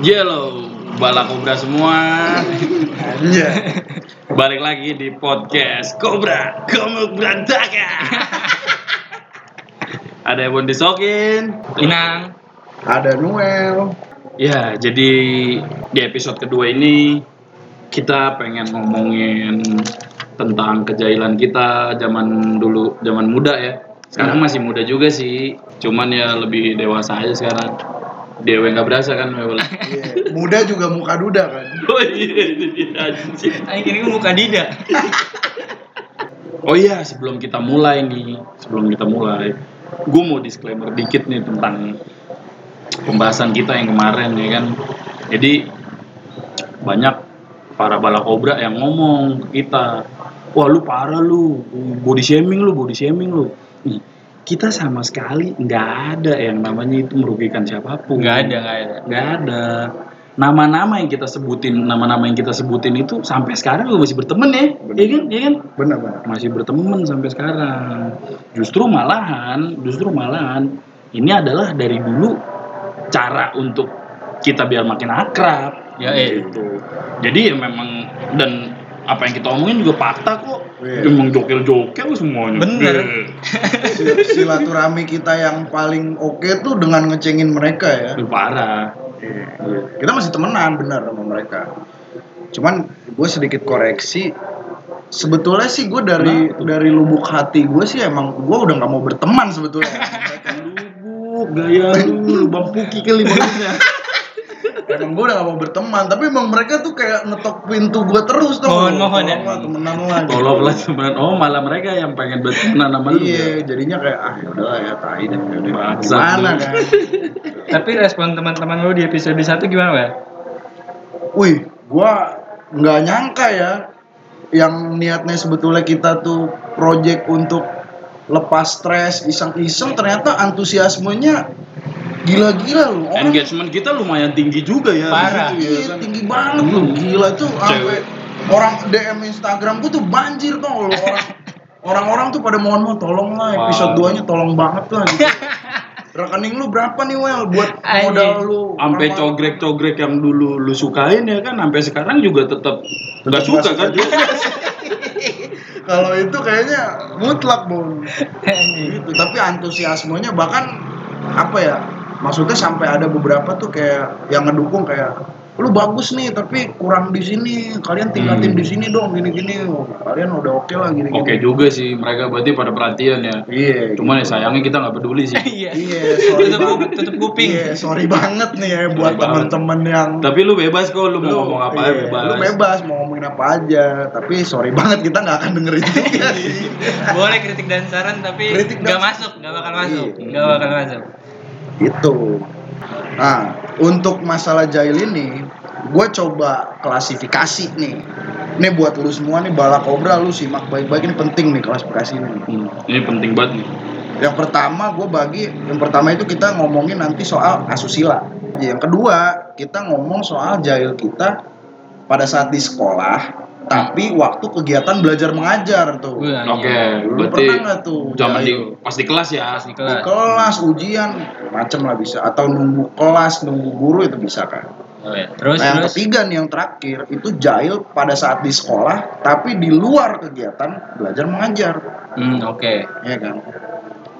Yellow, bala kobra semua. Iya. Balik lagi di podcast Kobra, Komuk Berantakan. Ada yang mau disokin. Inang. Ada Noel. Ya, jadi di episode kedua ini kita pengen ngomongin tentang kejailan kita zaman dulu, zaman muda ya. Sekarang masih muda juga sih, cuman ya lebih dewasa aja sekarang. Dewe nggak berasa kan, Mewel? Iya. Muda juga muka duda kan. Oh iya, itu dia anjing. Akhirnya muka Dida. Oh iya, sebelum kita mulai nih, sebelum kita mulai, gue mau disclaimer dikit nih tentang pembahasan kita yang kemarin ya kan. Jadi banyak para bala kobra yang ngomong ke kita, wah lu parah lu, body shaming lu, body shaming lu. Nih, kita sama sekali nggak ada yang namanya itu merugikan siapa pun. Enggak ada, enggak ada. Nggak ada. Nama-nama yang kita sebutin, nama-nama yang kita sebutin itu sampai sekarang juga masih berteman ya, iya kan, iya kan? Benar-benar. masih berteman sampai sekarang. Justru malahan, justru malahan ini adalah dari dulu cara untuk kita biar makin akrab. Ya, eh. gitu. Jadi ya memang dan apa yang kita omongin juga fakta kok. Iya. Emang jokel-jokel semuanya. Bener. Si- Silaturahmi kita yang paling oke tuh dengan ngecengin mereka ya. Itu parah. Iya. Kita masih temenan bener sama mereka. Cuman gue sedikit koreksi. Sebetulnya sih gue dari tuh? dari lubuk hati gue sih emang gue udah nggak mau berteman sebetulnya. Lubuk gaya lu, lubang puki kali maksudnya. emang gue udah gak mau berteman tapi emang mereka tuh kayak ngetok pintu gue terus tuh Mohon-mohon ya. temenan lah gitu. Tolonglah temenan. Oh, malah mereka yang pengen berteman sama lu. ya? iya jadinya kayak ah yaudahlah ya tai deh Bangsat gimana kan Tapi respon teman-teman lu di episode 1 gimana, Wel? wih gue nggak nyangka ya yang niatnya sebetulnya kita tuh project untuk lepas stres iseng-iseng ternyata antusiasmenya gila-gila loh orang Engagement kita lumayan tinggi juga ya. Parah. ya Iya, kan? tinggi banget loh gila tuh sampai orang DM Instagram gue tuh banjir tuh loh orang orang-orang tuh pada mohon mohon tolong lah episode Wow. 2 nya tolong banget lah gitu. rekening lu berapa nih Wel buat modal lu sampai cogrek-cogrek yang dulu lu sukain ya kan sampai sekarang juga tetap nggak suka kan kalau itu kayaknya mutlak bun gitu tapi antusiasmenya bahkan apa ya maksudnya sampai ada beberapa tuh kayak yang ngedukung kayak lu bagus nih tapi kurang di sini. Kalian tingkatin Hmm. di sini dong gini gini kalian udah oke lah gini gini oke juga sih mereka berarti pada perhatian ya. Iya cuman ya sayangnya kita nggak peduli sih. Iya. iya sorry Tutup, banget. tutup kuping. iya sorry banget nih ya buat teman-teman yang tapi lu bebas kok lu mau ngomong apa aja iya, bebas. lu bebas mau ngomongin apa aja. Tapi sorry banget kita nggak akan dengerin juga. Sih Boleh kritik dan saran tapi nggak dan- masuk, nggak bakal masuk, Iya. nggak bakal masuk. Itu. Nah, untuk masalah jahil ini, gue coba klasifikasi nih. Ini buat lu semua nih bala kobra lu simak baik-baik ini penting nih klasifikasi ini. Hmm, ini penting banget nih Yang pertama gue bagi, yang pertama itu kita ngomongin nanti soal asusila. Yang kedua kita ngomong soal jahil kita pada saat di sekolah, tapi waktu kegiatan belajar mengajar tuh. Wah, oke iya. Lu berarti pernah nggak tuh zaman di jahil? pas di kelas ya Di di kelas. kelas ujian macem lah bisa atau nunggu kelas nunggu guru itu bisa kan Oh, iya. Terus nah yang terus. ketiga nih yang terakhir itu jahil pada saat di sekolah tapi di luar kegiatan belajar mengajar Hmm, oke. ya kan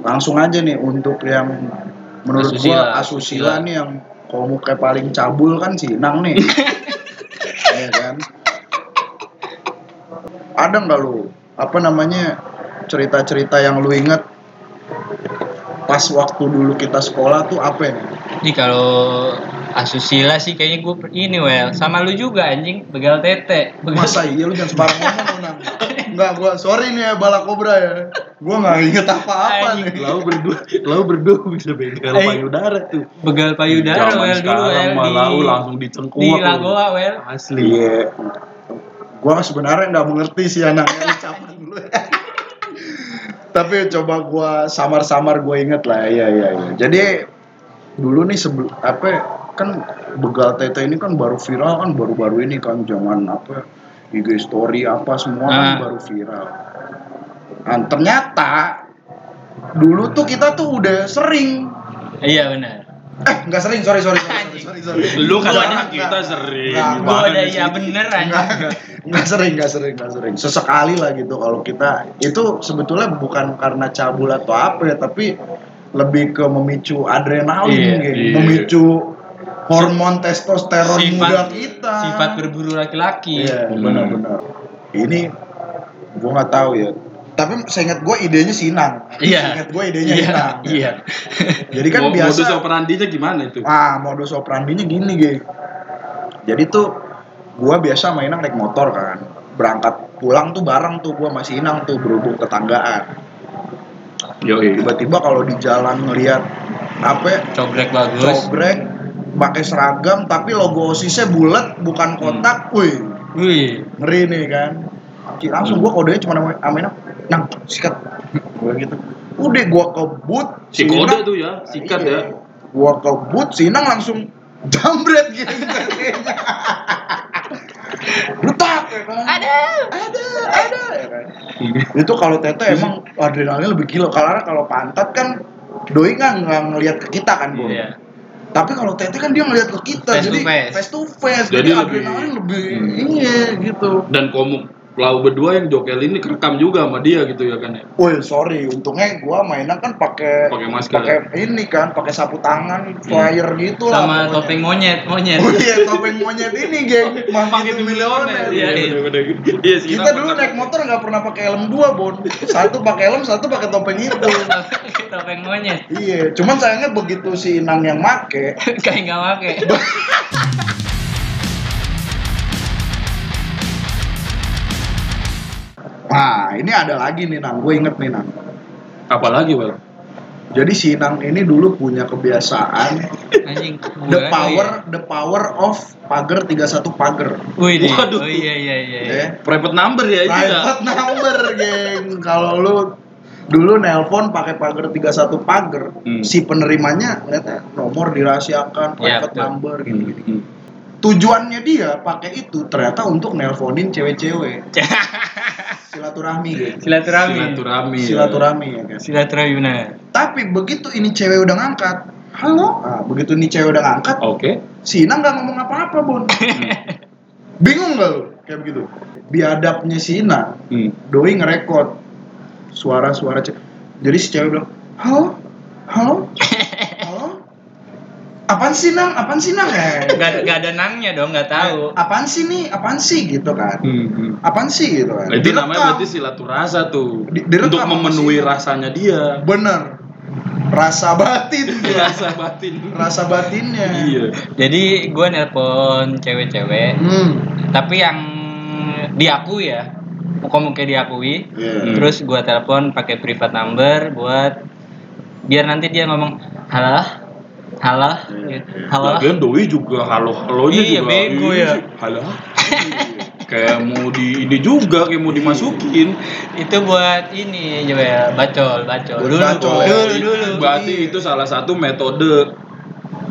langsung aja nih untuk yang menurut Asusila, gua asusila nih yang komuknya paling cabul kan si Inang nih ya kan ada nggak lu apa namanya cerita-cerita yang lu inget pas waktu dulu kita sekolah tuh apa nih Nih kalau asusila sih kayaknya gue ini well sama lu juga anjing begal tete begal Masa iya lu jangan sembarang ngomong Nang. Enggak, gua sorry nih ya Bala Kobra ya. Gua nggak inget apa-apa Anjing. nih. Lau berdua, lau berdua bisa begal Eh. payudara tuh. begal payudara well dulu well mah di langsung dicengkuak. di. Lagoa well Asli. Iya. Gua sebenarnya nggak mengerti sih anaknya ucapan lu. Tapi coba gua samar-samar gua inget lah. Iya, iya, iya. Jadi dulu nih sebelum apa ya, kan begal tete ini kan baru viral kan baru-baru ini kan zaman apa IG story apa semua kan Ah. baru viral. Nah, ternyata dulu tuh kita tuh udah sering iya benar eh nggak sering sorry sorry sorry, sorry, sorry sorry Lu kita sering. Enggak, Gua ada iya bener Enggak, aja. enggak. Enggak sering, enggak sering, enggak sering. Sesekali lah gitu kalau kita itu sebetulnya bukan karena cabul atau apa ya, tapi lebih ke memicu adrenalin, Iya, geng. iya. memicu hormon testosteron Sifat- muda kita. Sifat berburu laki-laki. Iya, Hmm. benar-benar. Ini gua nggak tahu ya. Tapi saya ingat gue idenya si Inang. Iya. Ingat gue idenya Iya, Inang. iya. Jadi kan Mo- biasa. Modus operandinya gimana itu? Ah, modus operandinya gini, Ge. Jadi tuh gua biasa main naik motor kan. Berangkat pulang tuh bareng tuh gua masih Inang tuh berhubung tetanggaan. Yoi. Tiba-tiba kalau di jalan ngelihat apa ya, Cobrek bagus. cobrek pakai seragam tapi logo osisnya bulat bukan kotak, wih Wih. ngeri nih kan. Langsung gua kodenya cuma nama Nang sikat, gua gitu. Udah gua kebut, Si kode Inang- tuh ya, sikat Iya. ya. Gua kebut, si Inang langsung jambret gitu. Letak ya kan. Ada, ada, ada ya kan. Itu kalau Tete emang adrenalinnya lebih gila. Karena kalau pantat kan doi nggak nggak ngelihat ke kita kan, Bu. Iya. Tapi kalau Tete kan dia ngelihat ke kita, Face to jadi face. face to face. Jadi Jadi, lebih- adrenalin lebih Hmm. iya gitu. Dan kamu lau berdua yang jokel ini kerekam juga sama dia gitu ya kan ya. Woi sorry, untungnya gua mainan kan pakai Pakai masker. pakai ini kan, pakai sapu tangan, flyer gitu lah. Sama pokoknya. topeng monyet, monyet. Oh iya topeng monyet ini geng, makin milioner. Iya, iya. Iya sih. Kita dulu naik motor nggak pernah pakai helm dua bon, satu pakai helm, satu pakai topeng itu. topeng monyet. iya, cuman sayangnya begitu si Inang yang make, Kayak nggak make. Nah ini ada lagi nih Nang, gue inget nih Nang. Apalagi, Bang? Jadi si Inang ini dulu punya kebiasaan Anjing. the gua- power the power of pagar 31 pagar. Wih. Waduh. Oh iya iya iya. Ya. Private number ya itu ya. Private number, geng. Kalau lu dulu nelpon pakai pagar 31 pagar, Hmm. si penerimanya ternyata nomor dirahasiakan, Iya, private betul. number gitu-gitu. Hmm. Tujuannya dia pakai itu ternyata untuk nelponin cewek-cewek. Silaturahmi, geng. Silaturahmi. Silaturahmi. ya. Silaturahmi ya, guys. Silaturahmi benar. Tapi begitu ini cewek udah ngangkat, halo. Nah, begitu ini cewek udah ngangkat, Oke. si Ina nggak ngomong apa-apa, Bon. Bingung nggak lu? Kayak begitu. Biadabnya si Ina, Hmm. doi ngerekord suara-suara cewek. Jadi si cewek bilang, halo, halo. Apaan sih nang? Apaan sih nang? Eh, Gak, ada- gak ada nangnya dong, nggak tahu. Apaan sih nih? Apaan sih gitu kan? Hmm, hmm. Apaan sih gitu kan? Itu Direkam. namanya berarti silaturasa tuh. Di- direkam Untuk memenuhi si- rasanya dia. Bener. Rasa batin dia. Rasa batin. Rasa batinnya. Iya. Jadi gue nelpon cewek-cewek, Hmm. tapi yang diakui ya, muka-muka diakui. Iya. Hmm. Terus gue telepon pakai private number buat biar nanti dia ngomong halo, halo, Iya, iya. halo. Lagian doi juga halo halonya Iya, juga. bego iya, ya. Halo. kayak mau di ini juga kayak mau dimasukin. Itu buat ini coba ya, bacol, bacol. Buat Dulu, bacol, ya. dulu, dulu. Berarti Iya. itu salah satu metode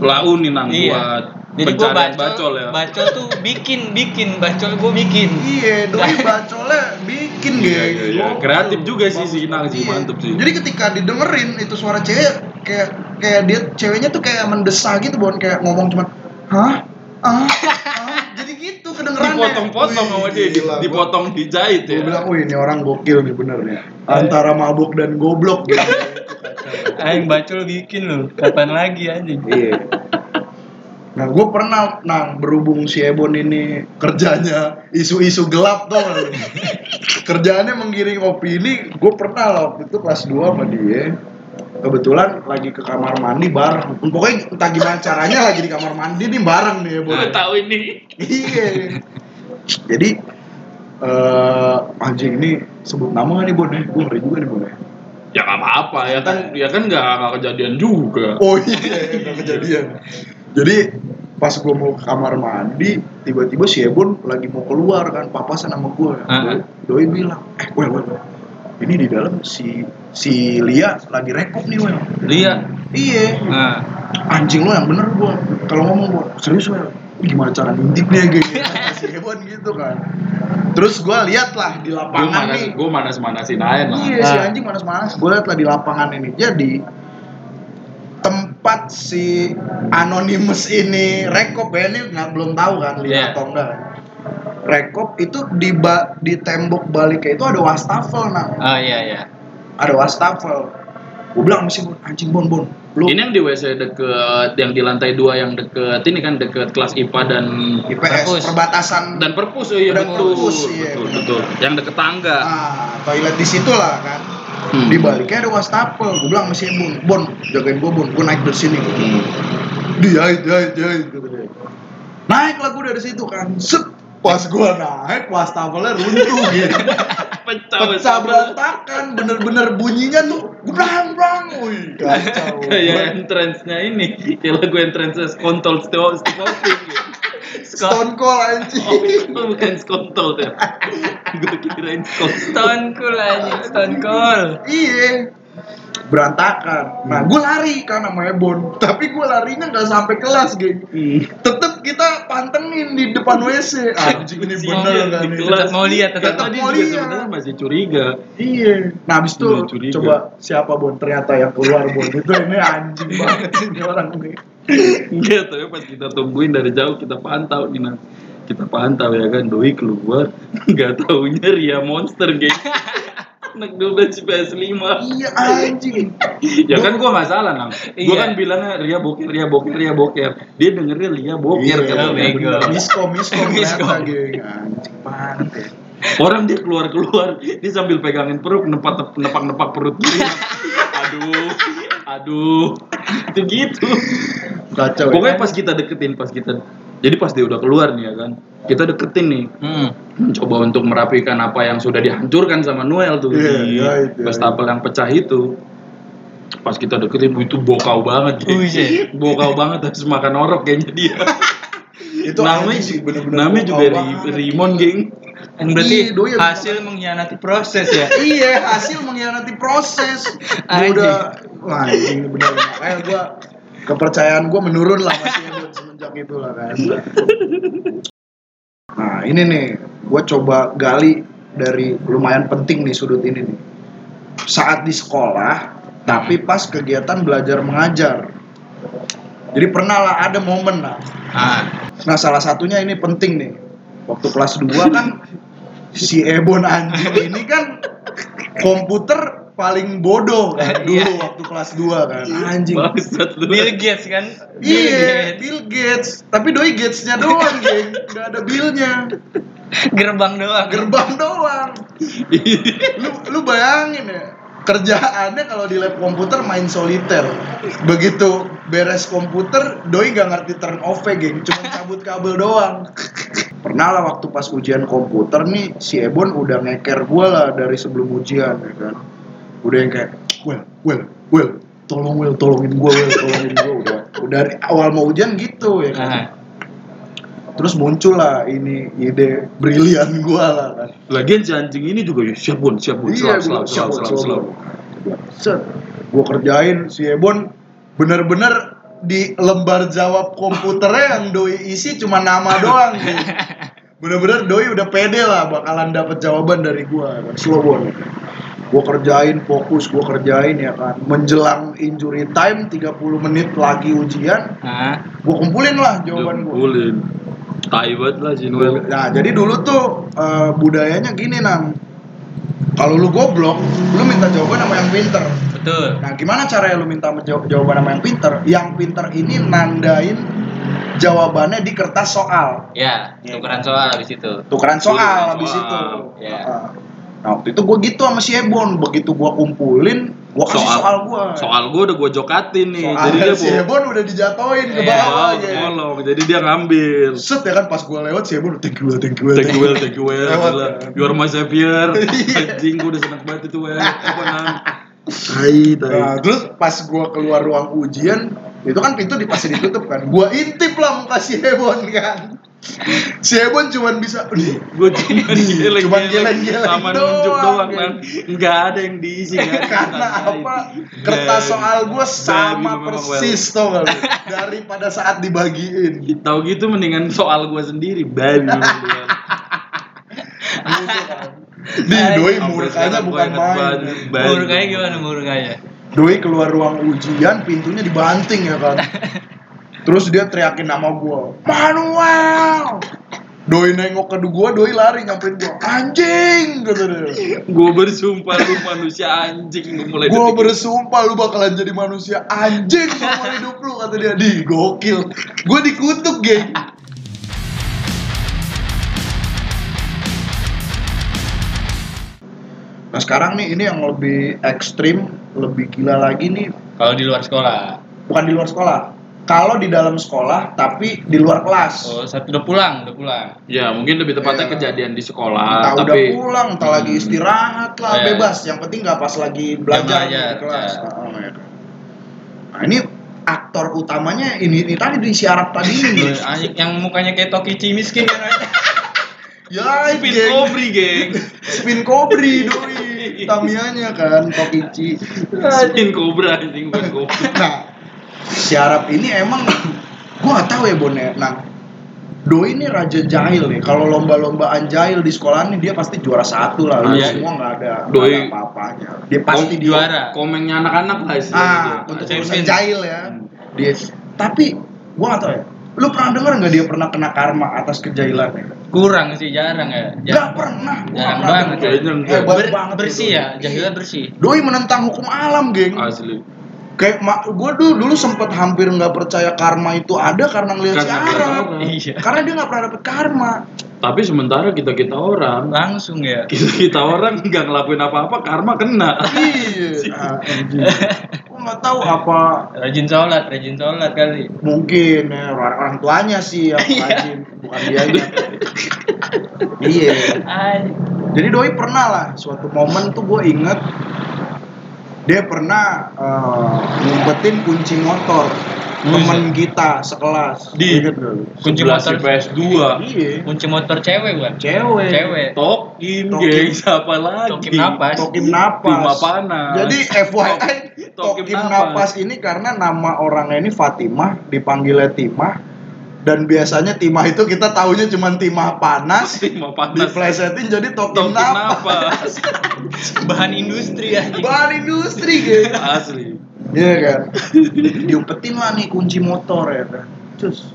lau nih nang Iya. buat Jadi gue bacol, bacol ya. bacol tuh bikin, bikin, bacol gue bikin. Iya, doi bacolnya bikin Iya, geng. iya, iya. Gokil. Kreatif juga sih si Inang sih, Iya. mantep sih. Jadi ketika didengerin itu suara cewek kayak kayak dia ceweknya tuh kayak mendesah gitu, Bon, kayak ngomong cuma, "Hah? Ah? ah?" Jadi gitu kedengerannya. Dipotong-potong sama dia, di- gila. dipotong dijahit Gue ya. bilang, "Wih, ini orang gokil nih bener nih. Antara mabuk dan goblok gitu." Aing bacol bikin loh. Kapan lagi anjing? Iya. Nah, gue pernah, nang berhubung si Ebon ini kerjanya isu-isu gelap tuh. Kerjaannya menggiring opini, gue pernah lah waktu itu kelas 2 sama dia. Kebetulan lagi ke kamar mandi bareng. Pokoknya entah gimana caranya lagi di kamar mandi nih bareng nih Ebon. Gue tahu ini. Iya. Jadi eh anjing ini sebut nama nggak nih Bon ya? Gue ngeri juga nih Bon ya. Ya nggak apa-apa ya kan, ya kan nggak nggak kejadian juga. Oh iya, nggak kejadian. Jadi pas gue mau ke kamar mandi, tiba-tiba si Ebon lagi mau keluar kan, papasan sama gue. Ah. Doi bilang, eh well, well, ini di dalam si si Lia lagi rekop nih well. Lihat. Iya, Nah, anjing lo yang bener gue. Kalau ngomong gue, serius. Ini gimana cara ngintipnya gitu si Ebon gitu kan. Terus gue lihat lah di lapangan manas, nih. gue manas-manasin aja lah. Iya si Ah. anjing manas-manas. Gue liat lah di lapangan ini. Jadi tem sempat si anonymous ini rekop ya ini nggak belum tahu kan lihat Iya. atau enggak rekop itu di ba- di tembok baliknya itu ada wastafel nah Oh iya iya. ada wastafel gue bilang masih anjing bon bon lu Ini yang di WC deket, yang di lantai dua yang deket ini kan deket kelas IPA dan IPS Perpus. perbatasan dan perpus oh iya Dan betul, perpus, iya, betul, benar. betul. Yang deket tangga. ah, toilet di situ lah kan Hmm. di baliknya ada wastafel gue bilang masih bon bon jagain gue bon gue naik dari sini Hmm. dia dia dia gitu dia. naik lah gue dari situ kan set pas gue naik wastafelnya runtuh gitu Pecah, pecah berantakan bener-bener bunyinya tuh brang brang wih kacau Kayak entrance-nya ini, kayak lagu entrance skontol sto stopping gitu. Stone Cold anjing Oh, bukan skontol ya. Gue kirain skontol. Stone Cool anjing, Stone Cool. iya berantakan nah gue lari kan sama Ebon tapi gue larinya nggak sampai kelas geng Hmm. tetep kita pantengin di depan WC anjing ini bener Di nih. Mau lihat, tetap mau lihat. sebenarnya masih curiga. Iya. Nah, habis itu coba siapa Bon? Ternyata yang keluar Bon. Itu ini anjing banget ini orang ini. Enggak, tapi pas kita tungguin dari jauh kita pantau nih. Kita pantau ya kan, doi keluar, nggak taunya Ria Monster geng. Anak 12 PS5 Iya anjing. Ya kan gua nggak salah Nang Gua Iya. kan bilangnya Ria boker, Ria boker, Ria boker Dia dengernya Ria boker Iya, bener. Miskom, miskom Miskom. ternyata geng. Anjing banget ya. Orang dia keluar-keluar, dia sambil pegangin perut, nepak nepak perut dia. aduh, aduh, itu gitu. Kacau. Pokoknya ya. pas kita deketin, pas kita, jadi pas dia udah keluar nih ya kan, kita deketin nih, Hmm. mencoba untuk merapikan apa yang sudah dihancurkan sama Noel tuh Iya, di iya, itu. wastafel yang pecah itu. Pas kita deketin, itu bokau banget, geng. Buset. bokau banget harus makan orok kayaknya dia. itu namanya, sih bener-bener. namanya juga Ri- banget. Rimon, geng. Yang berarti Iya, doi hasil mengkhianati proses ya. Iya, hasil mengkhianati proses. Udah, wah anjing bener. Makanya gua kepercayaan gua menurun lah masih semenjak itu lah kan. Nah ini nih, gua coba gali dari lumayan penting nih sudut ini nih. Saat di sekolah, tapi pas kegiatan belajar mengajar. Jadi pernah lah ada momen lah. Ah, Nah salah satunya ini penting nih. Waktu kelas 2 kan si Ebon anjing ini kan komputer paling bodoh kan dulu Iya. waktu kelas 2 kan anjing. Bangsat lu. Bill Gates kan? Iya, Bill Gates. Tapi doi Gates-nya doang, geng. Gak ada Bill-nya. Gerbang doang. Gerbang doang. Lu lu bayangin ya. Kerjaannya kalau di lab komputer main soliter. Begitu beres komputer, doi gak ngerti turn off geng. Cuma cabut kabel doang. Pernah lah waktu pas ujian komputer nih, si Ebon udah ngeker gue lah dari sebelum ujian ya kan. Udah yang kayak, well, well, well, tolong well, tolongin gue, well, tolongin gue udah. Udah dari awal mau ujian gitu ya kan. Ah, Terus muncul lah ini ide brilian gua lah kan. Lagian si anjing ini juga ya siap bun, siap bun, Iya, selap, selap, gua- selap, selap, selap. Set, gua kerjain si Ebon bener-bener di lembar jawab komputernya yang doi isi cuma nama doang. Bener-bener doi udah pede lah bakalan dapet jawaban dari gua kan. Slow bon. Gua kerjain fokus, gua kerjain ya kan. Menjelang injury time 30 menit lagi ujian, ah, gua kumpulin lah jawaban gua. Kumpulin. Tai banget lah si Noel. Nah, jadi dulu tuh eh, budayanya gini nang. Kalau lu goblok, lu minta jawaban sama yang pinter. betul. Nah, gimana caranya lu minta menjawab- jawaban sama yang pinter? Yang pinter ini nandain jawabannya di kertas soal. Ya, tukeran soal habis itu. Tukeran soal habis soal, itu. ya. Nah, waktu itu gue gitu sama si Ebon. Begitu gue kumpulin, gue kasih soal, Soal, gue. soal gue udah gue jokatin nih. Soalnya jadi dia si bawa Ebon udah dijatoin ke Iya, bawah. bawah, gitu. kolong. Jadi dia ngambil. Set ya kan pas gue lewat si Ebon thank you well, thank you well, Thank you well, thank you well. Lewat, Gila. kan. You are my savior. Iya. Anjing gue udah seneng banget itu well. Apa nang? Tai, tai. Nah, terus pas gua keluar ruang ujian, itu kan pintu pasti ditutup kan. Gua intip lah muka si Ebon kan. Si Ebon cuman bisa. Gue cuma geleng Cuman geleng-geleng sama doang, nunjuk doang kan. Nggak ada yang diisi kan. Karena apa? Kertas soal gua sama persis tau gak? Daripada saat dibagiin. Tahu gitu mendingan soal gue sendiri. Babi. Nih, doi murkanya bukan main. Murkanya gimana murkanya? Doi keluar ruang ujian, pintunya dibanting ya kan. Terus dia teriakin nama gua, Manuel. Doi nengok ke gua, doi lari nyamperin gua, anjing kata dia. Gue bersumpah lu manusia anjing lu mulai Gua detik bersumpah lu bakalan jadi manusia anjing seumur hidup lu kata dia. Di gokil. Gua dikutuk, geng. Nah sekarang nih ini yang lebih ekstrim, lebih gila lagi nih Kalau di luar sekolah. bukan di luar sekolah. Kalau di dalam sekolah tapi di luar kelas. Oh, satu udah pulang, udah pulang. Ya mungkin lebih tepatnya Iya. kejadian di entah sekolah udah Tapi pulang, entah lagi istirahat lah, Iya. bebas. Yang penting nggak pas lagi belajar belajar, di kelas. iya. Oh, iya. Nah ini aktor utamanya ini, ini tadi di siarap tadi ini. Yang mukanya kayak Tokichi miskin kan. ya, Spin geng. Kobri geng Spin Kobri doi. Tamianya kan Tokichi. Spin Cobra anjing bukan Kobri Nah, siarap ini emang gua nggak tahu ya Bon ya. Nah, Doi ini raja jahil nih. Kalau lomba-lombaan jahil di sekolah nih dia pasti juara satu lah. Lu Iya. semua nggak ada, Doi- ada apa-apanya. Dia pasti Kom- dia juara. Komengnya anak-anak lah Ah, istilahnya untuk gitu. urusan Champion. jahil ya. Dia tapi gua nggak tahu ya. Lu pernah denger nggak dia pernah kena karma atas kejahilannya? Kurang sih, jarang ya. Gak Jarang. pernah. Gua nggak Jarang pernah banget. Hebat Ber- banget bersih itu. ya, jahilnya bersih. Doi menentang hukum alam, geng. Asli Kayak mak gue dulu dulu sempet hampir nggak percaya karma itu ada karena ngeliat si Karena Arab. Iya. Karena dia nggak pernah dapet karma. Tapi sementara kita-kita orang Langsung ya. Kita-kita orang nggak ngelakuin apa-apa Karma kena iya. Gue nggak tahu apa Rajin sholat, rajin sholat kali. mungkin ya, orang, orang tuanya sih yang Iya. rajin, bukan dianya. iya. Jadi doi pernah lah suatu momen tuh gue inget dia pernah eh, ngumpetin kunci motor temen kita sekelas. Di-? Kunci motor. si PS2 Iya. Kunci motor cewek bukan? Cewek. Cewek. Tokim Tokim. geng Siapa lagi Tokim napas. Tokim napas. Bima panas Jadi FYI Tokim Tokim napas. napas ini karena nama orangnya ini Fatimah dipanggilnya Timah dan biasanya Timah itu kita taunya cuma Timah panas Bima panas diplesetin jadi Tokim napas. napas Bahan industri ya. Bahan industri gitu. Asli Iya kan. Diumpetin lah nih kunci motor ya kan. Terus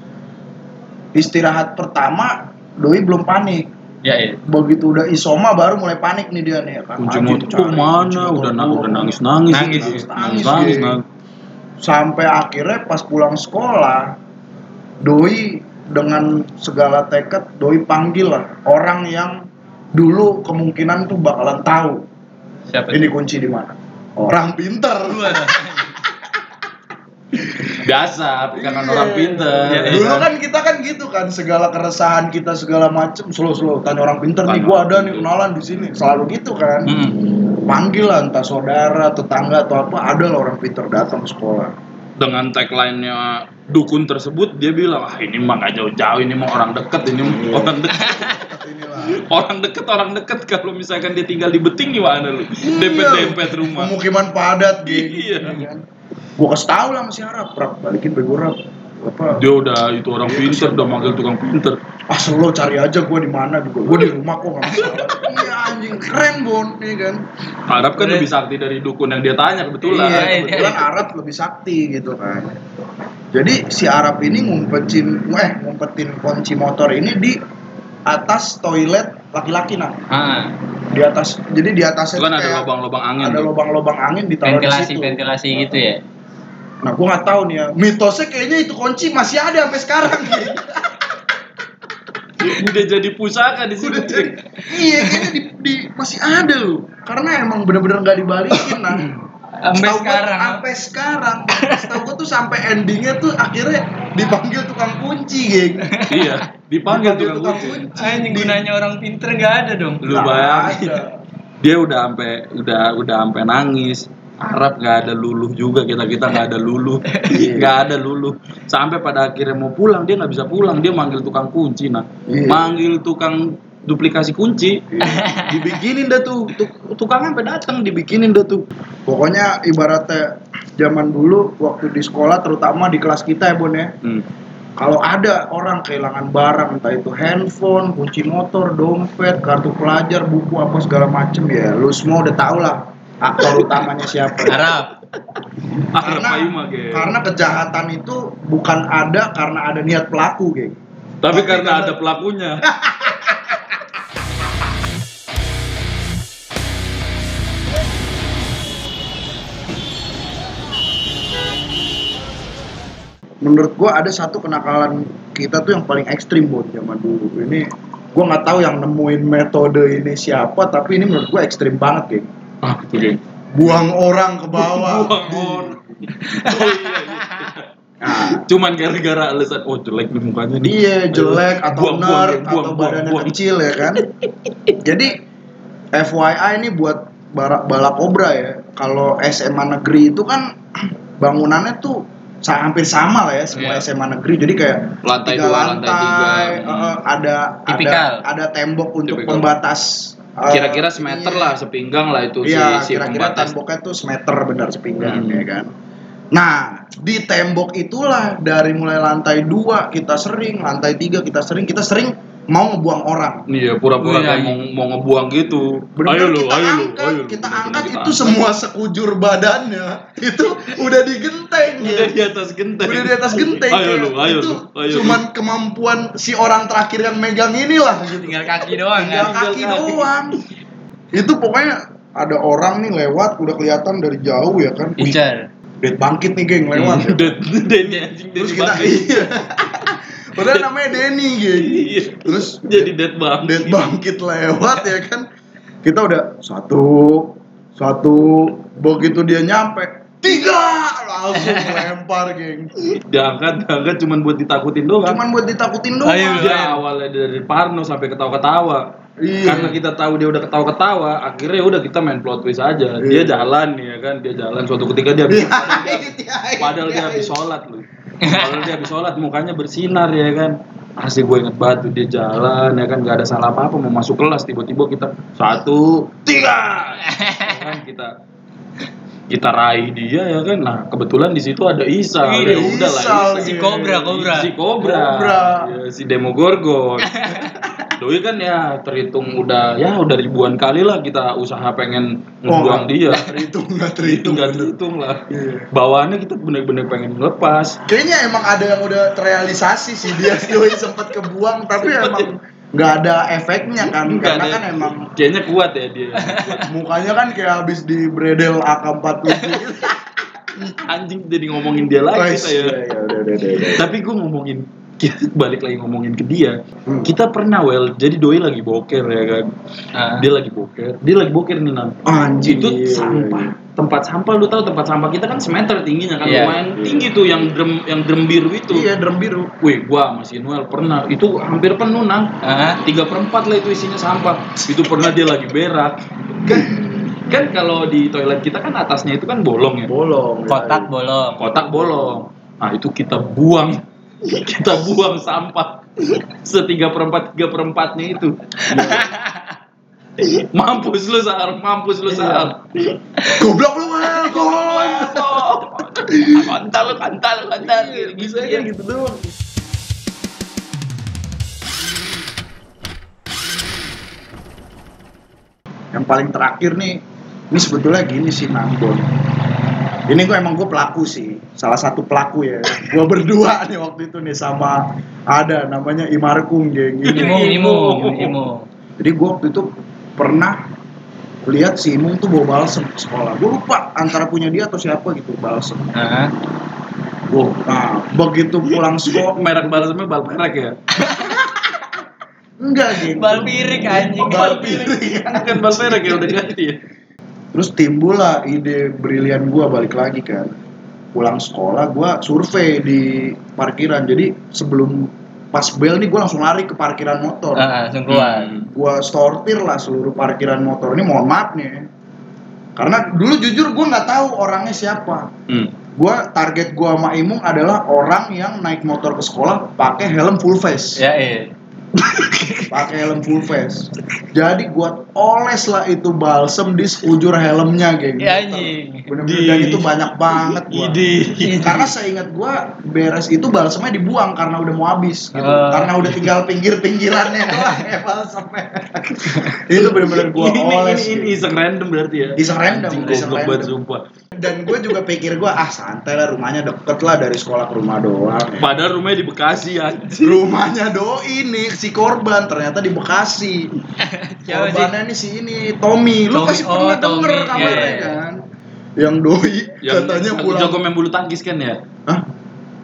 istirahat pertama Doi belum panik. Ya, ya. Begitu udah isoma baru mulai panik nih dia nih ya kan. Kunci motor cari mana kunci motor udah na gua. udah nangis nangis Nangis, nangis nangis, nangis, nangis, nangis. sampai akhirnya pas pulang sekolah doi dengan segala tekad doi panggil lah orang yang dulu kemungkinan tuh bakalan tahu Siapa? ini kunci di mana orang pinter biasa karena Iya. orang pinter Iya, ya dulu kan? kita kan gitu kan segala keresahan kita segala macem slow slow tanya orang pinter nih Tanya gua ada nih kenalan di sini selalu gitu kan Mm. panggil lah entah saudara tetangga atau apa ada lah orang pinter datang ke sekolah dengan tagline-nya dukun tersebut dia bilang ah ini mah gak jauh-jauh ini mah orang deket ini mah Iya. orang deket. Orang deket orang deket. Kalau misalkan dia tinggal di beting gimana lu? Iya. dempet dempet rumah. Pemukiman padat gitu Iya. gua kasih tahu lah masih harap rap balikin bego rap dia udah itu orang Iya, pinter udah manggil tukang pinter. Ah lo cari aja gua di mana juga. Gua di rumah kok nggak masalah iya anjing keren bon. Iya kan? Arab kan Keren. lebih sakti dari dukun yang dia tanya kebetulan. Iya iya. kebetulan Arab lebih sakti gitu kan. Jadi si Arab ini ngumpetin eh ngumpetin kunci motor ini di atas toilet laki-laki nah Ah, di atas jadi di atasnya itu kan ada lubang-lubang angin ada lubang-lubang angin ditaruh di ventilasi situ. ventilasi gitu ya. Nah, gua nggak tahu nih ya. Mitosnya kayaknya itu kunci masih ada sampai sekarang. Udah jadi pusaka di jadi, iya, kayaknya di, di- masih ada loh. Karena emang bener-bener nggak dibalikin nah. Sampai sekarang. Sampai sekarang. Setahu gua tuh sampai endingnya tuh akhirnya dipanggil tukang kunci, geng. iya dipanggil tukang kunci Anjing gunanya orang pinter nggak ada dong. lu bayangin ada. dia udah sampai udah udah sampai nangis Arab nggak ada luluh juga kita kita nggak ada luluh. Iya. nggak ada luluh. Sampai pada akhirnya mau pulang dia nggak bisa pulang. Dia manggil tukang kunci nah Iya. manggil tukang duplikasi kunci. Dibikinin dah tuh. Tuk- tukang sampai datang dibikinin dah tuh. Pokoknya ibaratnya zaman dulu waktu di sekolah terutama di kelas kita ya Bon ya. hmm. Kalau ada orang kehilangan barang entah itu handphone, kunci motor, dompet, kartu pelajar, buku apa segala macem ya, lu semua udah tau lah aktor utamanya siapa. Arab. Karena karena kejahatan itu bukan ada karena ada niat pelaku geng Tapi tapi karena karena- ada pelakunya. menurut gua ada satu kenakalan kita tuh yang paling ekstrim buat zaman dulu ini gua nggak tahu yang nemuin metode ini siapa tapi ini menurut gua ekstrim banget geng Ah, geng. buang orang ke bawah Buang orang. Oh iya, iya. Nah, Cuman gara-gara alasan oh jelek nih mukanya nih. Iya jelek atau Buang, buang, nerd buang, atau buang, badannya buang. kecil ya kan. Jadi FYI ini buat bara- bala kobra ya. Kalau SMA negeri itu kan bangunannya tuh hampir sama lah ya semua Iya. SMA negeri. Jadi kayak Lantai tiga dua, lantai tiga. eh, ada Tipikal. ada ada tembok untuk Tipikal. pembatas. Eh, Kira-kira semeter iya. lah, sepinggang lah itu Iya, si, si kira-kira pembatas. temboknya tuh semeter benar sepinggang Hmm. ya kan. Nah, di tembok itulah dari mulai lantai 2 kita sering, lantai 3 kita sering, kita sering mau ngebuang orang. Iya, pura-pura Iya, kayak iya. mau, mau ngebuang gitu. Bener-bener ayo lu, kita ayo lu, angkat, ayo lu. kita angkat kita itu semua sekujur badannya itu udah digenteng ya. Udah di atas genteng. Udah di atas genteng. Ayo ya. lu, ayo itu lu, ayo lu. cuman kemampuan si orang terakhir yang megang inilah gitu. Tinggal kaki doang Tinggal kan. kaki kaki. doang. Itu pokoknya ada orang nih lewat udah kelihatan dari jauh ya kan. Incar. Dead bangkit nih geng lewat. Udah Denny anjing Terus kita iya. Padahal namanya Denny. Iya. Terus Jadi dead banget. Dead bangkit lewat ya kan. Kita udah satu satu begitu dia nyampe tiga langsung lempar geng. Diangkat, diangkat cuman buat ditakutin doang. Cuman buat ditakutin doang. Ayo, dia awalnya dari Parno sampai ketawa-ketawa. Iya. Karena kita tahu dia udah ketawa-ketawa, akhirnya udah kita main plot twist aja. Iya. Dia jalan ya kan, dia jalan suatu ketika dia Iya, habis iya, padahal dia iya. habis sholat loh. Padahal dia habis sholat mukanya bersinar ya kan. Asli gue inget banget tuh dia jalan ya kan nggak ada salah apa apa mau masuk kelas tiba-tiba kita satu tiga Ya kan kita kita raih dia ya kan nah kebetulan di situ ada Isa ya udah lah Isal, Isa. Si Cobra, Cobra. si Cobra, Cobra. Ya, si Demogorgon Doi kan ya terhitung udah ya udah ribuan kali lah kita usaha pengen ngebuang dia Terhitung nggak itu terhitung. nggak terhitung lah Iya. bawaannya kita bener-bener pengen lepas Kayaknya emang ada yang udah terrealisasi sih dia doi sempat kebuang tapi Sempet emang nggak ada efeknya kan karena ada. kan emang kayaknya kuat ya dia mukanya kan kayak habis di bredel AK-47 gitu. anjing jadi ngomongin dia lagi ya ya, ya, udah, udah, udah. tapi gue ngomongin kita balik lagi ngomongin ke dia Hmm. kita pernah well jadi doi lagi boker ya kan Ah. dia lagi boker dia lagi boker nih nam Anjing. itu iya, sampah iya. tempat sampah lu tahu tempat sampah kita kan semeter tingginya kan Iya. lumayan tinggi tuh yang drum yang drum biru itu Iya, drum biru. Wih, gua masih Noel pernah itu hampir penuh nang Ah. tiga perempat lah itu isinya sampah itu pernah dia lagi berak kan kan kalau di toilet kita kan atasnya itu kan bolong ya Bolong. Kotak bolong. kotak bolong nah itu kita buang kita buang sampah setiga perempat tiga perempatnya itu mampus lu saar mampus lu saar Goblok lu. Goblok. kantal kantal kantal Bisa kayak gitu doang. Yang paling terakhir nih, ini sebetulnya gini sih Nambon. Ini gue emang gue pelaku sih, salah satu pelaku ya. Gue berdua nih waktu itu nih sama ada namanya Imarkung geng. Imung, Ini. imung, imung. Jadi gue waktu itu pernah lihat si Imung tuh bawa balsem ke sekolah. Gue lupa antara punya dia atau siapa gitu balsem. Ah. Wow. Nah, begitu pulang sekolah, merek balsemnya bal merek ya enggak geng. Bal pirik anjing. Bal piring. kan bal merek ya udah ganti ya Terus timbul lah ide brilian gua balik lagi kan. Pulang sekolah gua survei di parkiran. Jadi sebelum pas bel nih gua langsung lari ke parkiran motor. Ah, langsung keluar. Gua sortir lah seluruh parkiran motor. Ini mohon maaf nih. Karena dulu jujur gua nggak tahu orangnya siapa. Hmm. Gua target gua sama Imung adalah orang yang naik motor ke sekolah pakai helm full face. Ya, iya. Pakai helm full face. Jadi gua oles lah itu balsem di sekujur helmnya, geng. Ya anjing. Bener-bener dan itu banyak banget gua. Ide. Karena seingat gua beres itu balsemnya dibuang karena udah mau habis gitu. Oh. Karena udah tinggal pinggir-pinggirannya doang ya balsemnya. itu bener-bener gua ini, oles. ini, ini iseng random berarti ya Iseng random, Anjing, iseng random. sumpah Dan gue juga pikir gue ah santai lah rumahnya deket lah dari sekolah ke rumah doang. ya. Padahal rumahnya di Bekasi anjir. Rumahnya doi nih si korban ternyata di Bekasi. Korbannya nih si ini Tommy. Lu Tommy, pasti oh, pernah denger Tommy. kabarnya Iya, iya. kan? Yang doi Yang katanya yang pulang. jago main bulu tangkis kan ya? Hah?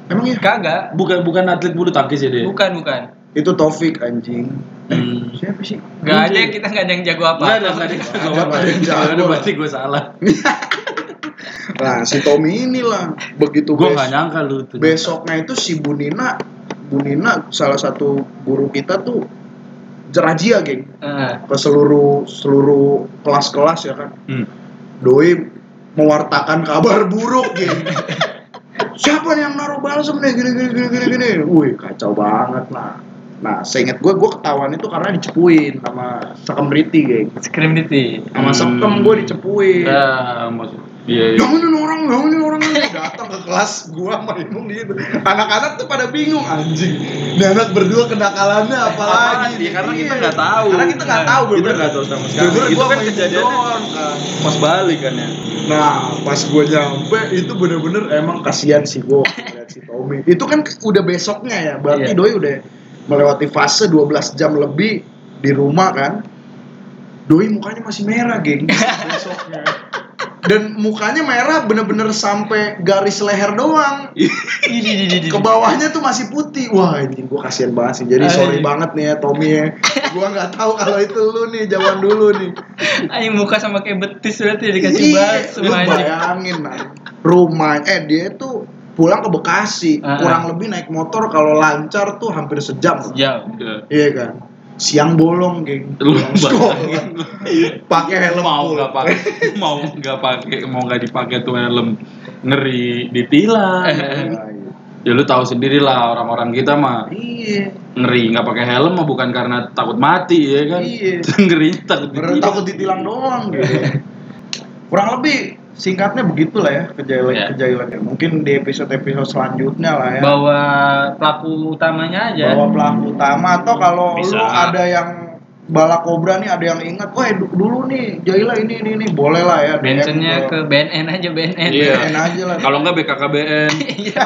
Emang ya? Kagak. Bukan bukan atlet bulu tangkis ya dia. Bukan, bukan. Itu Taufik anjing. Eh, Hmm. siapa sih? Gak ada kita gak ada yang jago apa. Enggak ada, enggak ada. Ada, Enggak ada yang jago. ada, berarti gue salah. Nah, si Tommy inilah begitu Gue nggak nyangka lu tuh. besoknya itu si Bu Nina, Bu Nina salah satu guru kita tuh jerazia, geng. Eh, Ke seluruh seluruh kelas-kelas ya kan. Hmm. Doi mewartakan kabar buruk, geng. Siapa yang naruh balsam nih gini gini gini gini gini. Wih, kacau banget nah. Nah, seinget gue, gue ketahuan itu karena dicepuin sama Sekem Riti, geng. Scream Diti. Sama Hmm. Sekem gue dicepuin. Ya, maksud iya, iya. Yang ini orang, yang ini orang datang ke kelas gua sama Imung gitu. Anak-anak tuh pada bingung anjing. Ini anak berdua kenakalannya apalagi? Apaan? Ya, karena kita Iya. nggak tahu. Karena kita nggak tahu, Kita bener-bener. nggak tahu sama sekali. Bener-bener Itu kan kejadiannya kan. pas balik kan ya. Nah, pas gua nyampe itu bener-bener emang kasihan sih gua ngeliat si Tommy. Itu kan udah besoknya ya, berarti Iya. doi udah melewati fase 12 jam lebih di rumah kan. Doi mukanya masih merah, geng. Besoknya. Dan mukanya merah bener-bener sampai garis leher doang. Ke bawahnya tuh masih putih. Wah, anjing gua kasihan banget sih. Jadi sorry banget nih ya Tommy ya. Gua nggak tahu kalau itu lu nih zaman dulu nih. Ayo muka sama kayak betis berarti dikasih Iya, bakso lu bayangin nah. Rumah eh dia tuh pulang ke Bekasi, Ah. kurang lebih naik motor kalau lancar tuh hampir sejam. Iya. Iya kan? Siang bolong, geng. Lu. Pakai helm mau nggak pakai mau nggak pakai mau nggak dipakai tuh helm ngeri ditilang Iya. ya lu tahu sendiri lah orang-orang kita mah Iya. ngeri nggak pakai helm mah bukan karena takut mati ya kan Iya. ngeri takut ditilang. takut ditilang doang gitu. Kurang lebih singkatnya begitulah ya kejailan Ya. kejailannya. Mungkin di episode episode selanjutnya lah ya. Bawa pelaku utamanya aja. Bawa pelaku utama atau kalau Bisa. lu ada yang bala kobra nih ada yang ingat, wah du- dulu nih Jaila ini ini ini boleh lah ya. DM Bensinnya ke BNN aja BNN. Iya. BNN aja lah. kalau nggak BKKBN Iya.